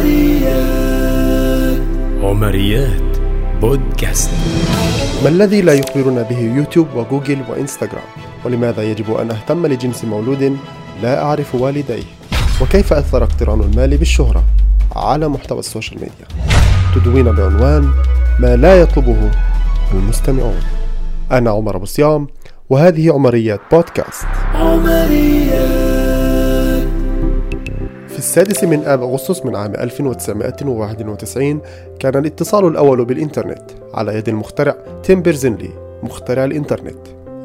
عمريات عمريات بودكاست ما الذي لا يخبرنا به يوتيوب وجوجل وإنستغرام؟ ولماذا يجب أن أهتم لجنس مولود لا أعرف والديه؟ وكيف أثر اقتران المال بالشهرة على محتوى ال social media؟ تدوين بعنوان ما لا يطلبه المستمعون أنا عمر أبو صيام وهذه عمريات بودكاست عمريات السادس من آب أغسطس من عام 1991 كان الاتصال الأول بالإنترنت على يد المخترع تيم بيرزنلي مخترع الإنترنت.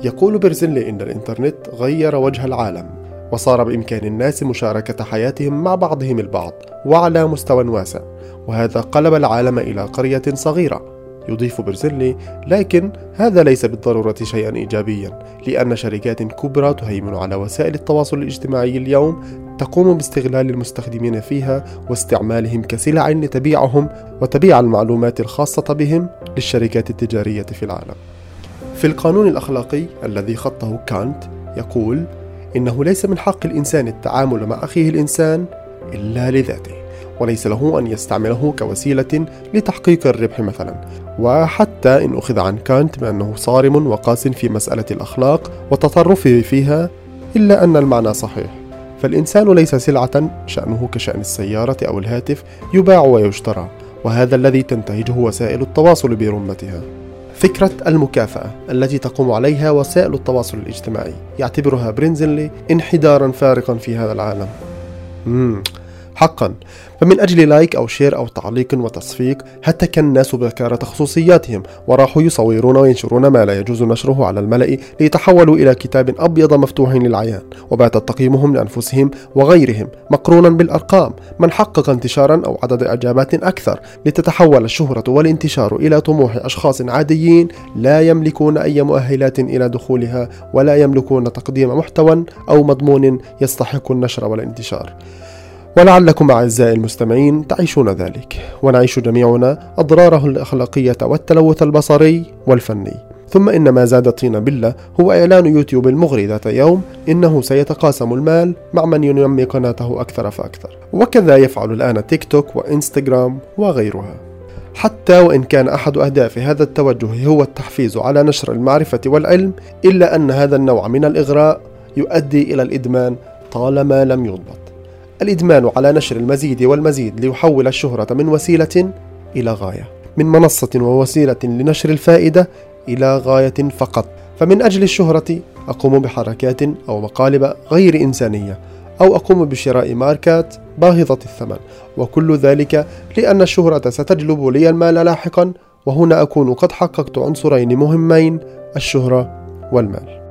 يقول بيرزنلي إن الإنترنت غير وجه العالم وصار بإمكان الناس مشاركة حياتهم مع بعضهم البعض وعلى مستوى واسع وهذا قلب العالم إلى قرية صغيرة. يضيف برزيلي لكن هذا ليس بالضرورة شيئا إيجابيا لأن شركات كبرى تهيمن على وسائل التواصل الاجتماعي اليوم تقوم باستغلال المستخدمين فيها واستعمالهم كسلع لتبيعهم وتبيع المعلومات الخاصة بهم للشركات التجارية في العالم. في القانون الأخلاقي الذي خطه كانت يقول إنه ليس من حق الإنسان التعامل مع أخيه الإنسان إلا لذاته وليس له أن يستعمله كوسيلة لتحقيق الربح مثلا وحتى إن أخذ عن كانت بأنه صارم وقاس في مسألة الأخلاق وتطرفه فيها إلا أن المعنى صحيح فالإنسان ليس سلعة شأنه كشأن السيارة أو الهاتف يباع ويشترى وهذا الذي تنتهجه وسائل التواصل برمتها فكرة المكافأة التي تقوم عليها وسائل التواصل الاجتماعي يعتبرها برينزلي انحدارا فارقا في هذا العالم مم. حقا. فمن أجل like أو share أو تعليق وتصفيق هتك الناس بكارة خصوصياتهم وراحوا يصورون وينشرون ما لا يجوز نشره على الملأ ليتحولوا إلى كتاب أبيض مفتوح للعيان. وبات تقييمهم لأنفسهم وغيرهم مقرونا بالأرقام من حقق انتشارا أو عدد إعجابات أكثر لتتحول الشهرة والانتشار إلى طموح أشخاص عاديين لا يملكون أي مؤهلات إلى دخولها ولا يملكون تقديم محتوى أو مضمون يستحق النشر والانتشار. ولعلكم أعزائي المستمعين تعيشون ذلك ونعيش جميعنا أضراره الأخلاقية والتلوث البصري والفني. ثم إن ما زاد طين بلة هو إعلان يوتيوب المغري ذات يوم إنه سيتقاسم المال مع من ينمي قناته أكثر فأكثر. وكذا يفعل الآن تيك توك وإنستغرام وغيرها. حتى وإن كان أحد أهداف هذا التوجه هو التحفيز على نشر المعرفة والعلم إلا أن هذا النوع من الإغراء يؤدي إلى الإدمان طالما لم يضبط. الإدمان على نشر المزيد والمزيد ليحول الشهرة من وسيلة إلى غاية من منصة ووسيلة لنشر الفائدة إلى غاية فقط. فمن أجل الشهرة أقوم بحركات أو مقالب غير إنسانية أو أقوم بشراء ماركات باهظة الثمن. وكل ذلك لأن الشهرة ستجلب لي المال لاحقا وهنا أكون قد حققت عنصرين مهمين الشهرة والمال.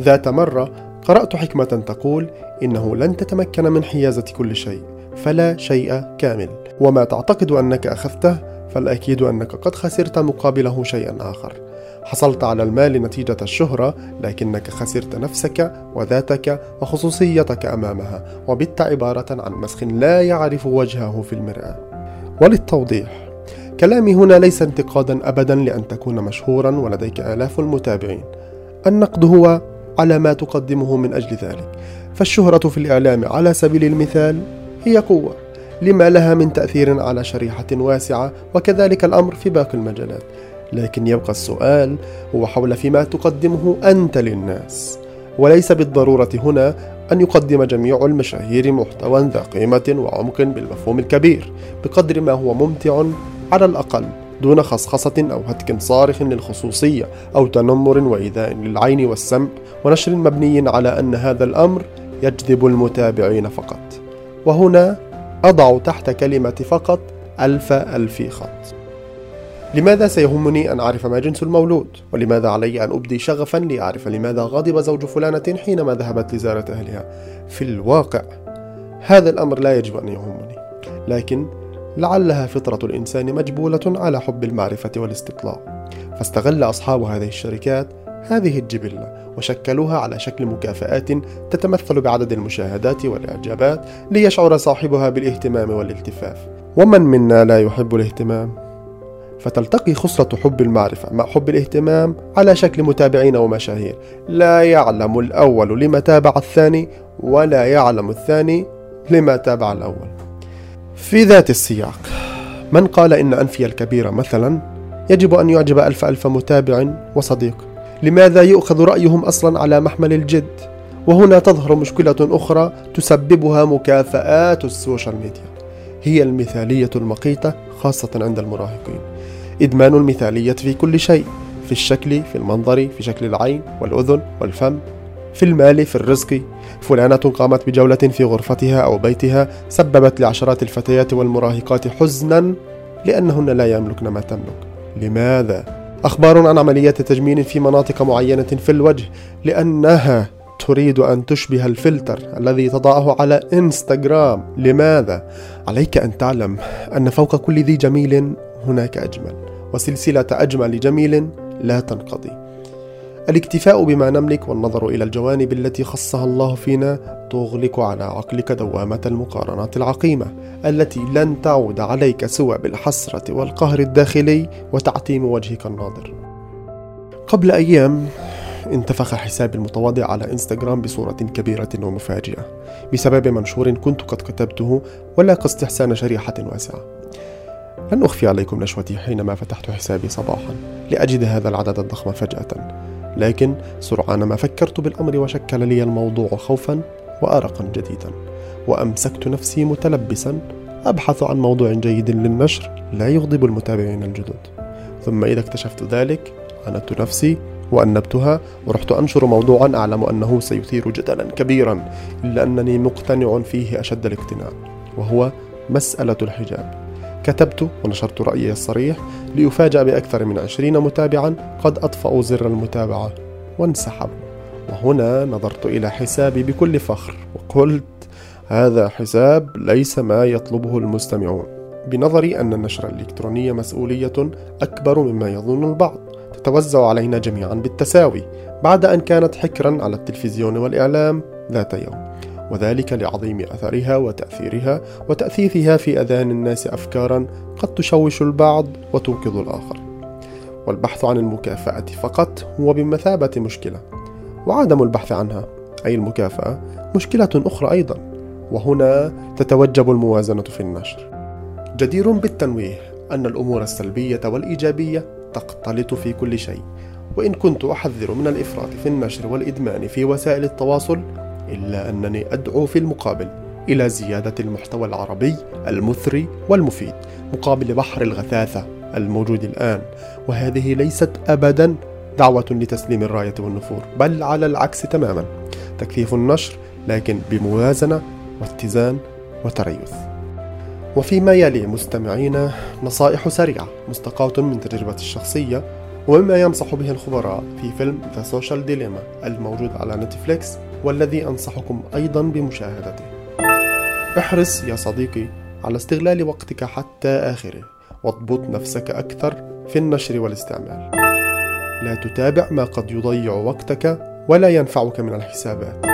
ذات مرة قرأت حكمة تقول إنه لن تتمكن من حيازة كل شيء فلا شيء كامل. وما تعتقد أنك أخذته فالأكيد أنك قد خسرت مقابله شيئا آخر. حصلت على المال نتيجة الشهرة لكنك خسرت نفسك وذاتك وخصوصيتك أمامها وبت عبارة عن مسخ لا يعرف وجهه في المرآة. وللتوضيح كلامي هنا ليس انتقادا أبدا لأن تكون مشهورا ولديك آلاف المتابعين. النقد هو على ما تقدمه من أجل ذلك. فالشهرة في الإعلام على سبيل المثال هي قوة لما لها من تأثير على شريحة واسعة وكذلك الأمر في باقي المجالات. لكن يبقى السؤال هو حول فيما تقدمه أنت للناس. وليس بالضرورة هنا أن يقدم جميع المشاهير محتوى ذا قيمة وعمق بالمفهوم الكبير بقدر ما هو ممتع على الأقل. دون خصخصة أو هتك صارخ للخصوصية أو تنمر وإيذاء للعين والسمع ونشر مبني على أن هذا الأمر يجذب المتابعين فقط وهنا أضع تحت كلمة فقط ألف ألف خط لماذا سيهمني أن أعرف ما جنس المولود؟ ولماذا علي أن أبدي شغفا لأعرف لماذا غضب زوج فلانة حينما ذهبت لزيارة أهلها؟ في الواقع هذا الأمر لا يجب أن يهمني لكن لعلها فطرة الإنسان مجبولة على حب المعرفة والاستطلاع. فاستغل أصحاب هذه الشركات هذه الجبلة وشكلوها على شكل مكافآت تتمثل بعدد المشاهدات والإعجابات ليشعر صاحبها بالاهتمام والالتفاف. ومن منا لا يحب الاهتمام؟ فتلتقي خصلة حب المعرفة مع حب الاهتمام على شكل متابعين ومشاهير. لا يعلم الأول لما تابع الثاني ولا يعلم الثاني لما تابع الأول. في ذات السياق. من قال إن أنفي الكبير مثلا يجب أن يعجب ألف ألف متابع وصديق. لماذا يؤخذ رأيهم أصلا على محمل الجد؟ وهنا تظهر مشكلة أخرى تسببها مكافآت ال social media. هي المثالية المقيتة خاصة عند المراهقين. إدمان المثالية في كل شيء في الشكل في المنظر في شكل العين والأذن والفم. في المال في الرزق فلانة قامت بجولة في غرفتها أو بيتها سببت لعشرات الفتيات والمراهقات حزنا لأنهن لا يملكن ما تملك لماذا؟ أخبار عن عمليات تجميل في مناطق معينة في الوجه لأنها تريد أن تشبه الفلتر الذي تضعه على إنستغرام لماذا؟ عليك أن تعلم أن فوق كل ذي جميل هناك أجمل وسلسلة أجمل جميل لا تنقضي الاكتفاء بما نملك والنظر إلى الجوانب التي خصها الله فينا تغلق على عقلك دوامة المقارنات العقيمة التي لن تعود عليك سوى بالحسرة والقهر الداخلي وتعتيم وجهك الناظر. قبل أيام انتفخ حسابي المتواضع على إنستغرام بصورة كبيرة ومفاجئة بسبب منشور كنت قد كتبته ولاقى استحسان شريحة واسعة. لن أخفي عليكم نشوتي حينما فتحت حسابي صباحا لأجد هذا العدد الضخم فجأة. لكن سرعان ما فكرت بالأمر وشكل لي الموضوع خوفا وأرقا جديدا وأمسكت نفسي متلبسا أبحث عن موضوع جيد للنشر لا يغضب المتابعين الجدد. ثم إذا اكتشفت ذلك عاندت نفسي وأنبتها ورحت أنشر موضوعا أعلم أنه سيثير جدلا كبيرا إلا أنني مقتنع فيه أشد الاقتناع وهو مسألة الحجاب. كتبت ونشرت رأيي الصريح ليفاجأ بأكثر من عشرين متابعا قد أطفأوا زر المتابعة وانسحبوا. وهنا نظرت إلى حسابي بكل فخر وقلت هذا حساب ليس ما يطلبه المستمعون. بنظري أن النشر الإلكتروني مسؤولية أكبر مما يظن البعض. تتوزع علينا جميعا بالتساوي بعد أن كانت حكرا على التلفزيون والإعلام ذات يوم. وذلك لعظيم أثرها وتأثيرها وتأثيثها في أذهان الناس أفكارا قد تشوش البعض وتوقظ الآخر. والبحث عن المكافأة فقط هو بمثابة مشكلة وعدم البحث عنها أي المكافأة مشكلة أخرى أيضا وهنا تتوجب الموازنة في النشر. جدير بالتنويه أن الأمور السلبية والإيجابية تختلط في كل شيء وإن كنت أحذر من الإفراط في النشر والإدمان في وسائل التواصل إلا أنني أدعو في المقابل إلى زيادة المحتوى العربي المثري والمفيد مقابل بحر الغثاثة الموجود الآن. وهذه ليست أبدا دعوة لتسليم الراية والنفور بل على العكس تماما تكثيف النشر لكن بموازنة واتزان وتريث. وفيما يلي مستمعينا نصائح سريعة مستقاة من تجربتي الشخصية ومما ينصح به الخبراء في فيلم The Social Dilemma الموجود على نتفليكس والذي أنصحكم أيضا بمشاهدته. احرص يا صديقي على استغلال وقتك حتى آخره واضبط نفسك أكثر في النشر والاستعمال. لا تتابع ما قد يضيع وقتك ولا ينفعك من الحسابات.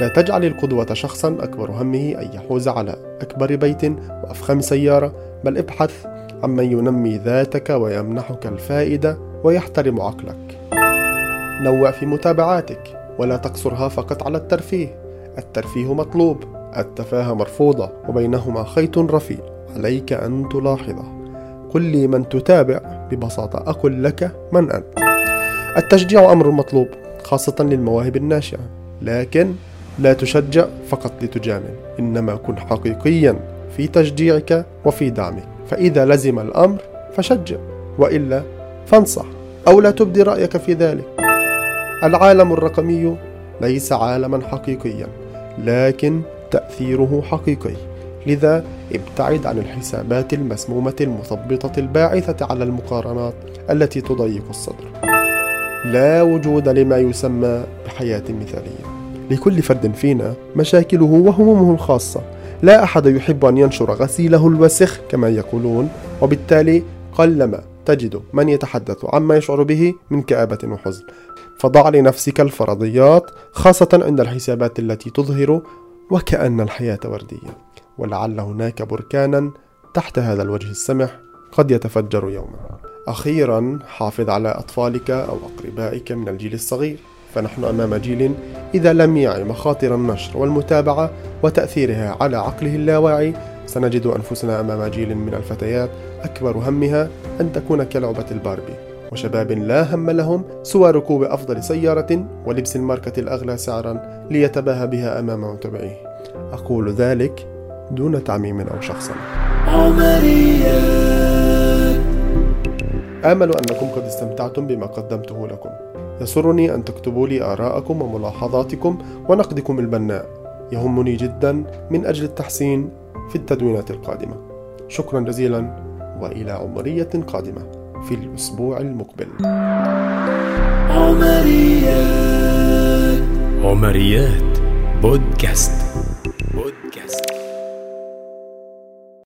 لا تجعل القدوة شخصا أكبر همه أن يحوز على أكبر بيت وأفخم سيارة بل ابحث عمن ينمي ذاتك ويمنحك الفائدة ويحترم عقلك. نوع في متابعاتك ولا تقصرها فقط على الترفيه. الترفيه مطلوب التفاهة مرفوضة وبينهما خيط رفيع. عليك أن تلاحظه. قل لي من تتابع ببساطة أقول لك من أنت. التشجيع أمر مطلوب خاصة للمواهب الناشئة. لكن لا تشجع فقط لتجامل. إنما كن حقيقيا في تشجيعك وفي دعمك. فإذا لزم الأمر فشجع. وإلا فانصح أو لا تبدي رأيك في ذلك. العالم الرقمي ليس عالما حقيقيا لكن تأثيره حقيقي. لذا ابتعد عن الحسابات المسمومة المثبطة الباعثة على المقارنات التي تضيق الصدر. لا وجود لما يسمى بحياة مثالية. لكل فرد فينا مشاكله وهمومه الخاصة. لا أحد يحب أن ينشر غسيله الوسخ كما يقولون وبالتالي قلما تجد من يتحدث عما يشعر به من كآبة وحزن. فضع لنفسك الفرضيات خاصة عند الحسابات التي تظهر وكأن الحياة وردية. ولعل هناك بركانا تحت هذا الوجه السمح قد يتفجر يوما. أخيرا حافظ على أطفالك أو أقربائك من الجيل الصغير. فنحن أمام جيل إذا لم يعي مخاطر النشر والمتابعة وتأثيرها على عقله اللاواعي سنجد أنفسنا أمام جيل من الفتيات أكبر همها أن تكون كلعبة الباربي. وشباب لا هم لهم سوى ركوب أفضل سيارة ولبس الماركة الأغلى سعرا ليتباهى بها أمام متابعيه أقول ذلك دون تعميم أو شخصنة آمل أنكم قد استمتعتم بما قدمته لكم. يسرني أن تكتبوا لي آراءكم وملاحظاتكم ونقدكم البناء. يهمني جدا من أجل التحسين في التدوينات القادمة. شكرا جزيلا وإلى عمرية قادمة في الأسبوع المقبل. عمريات. عمريات. بودكاست.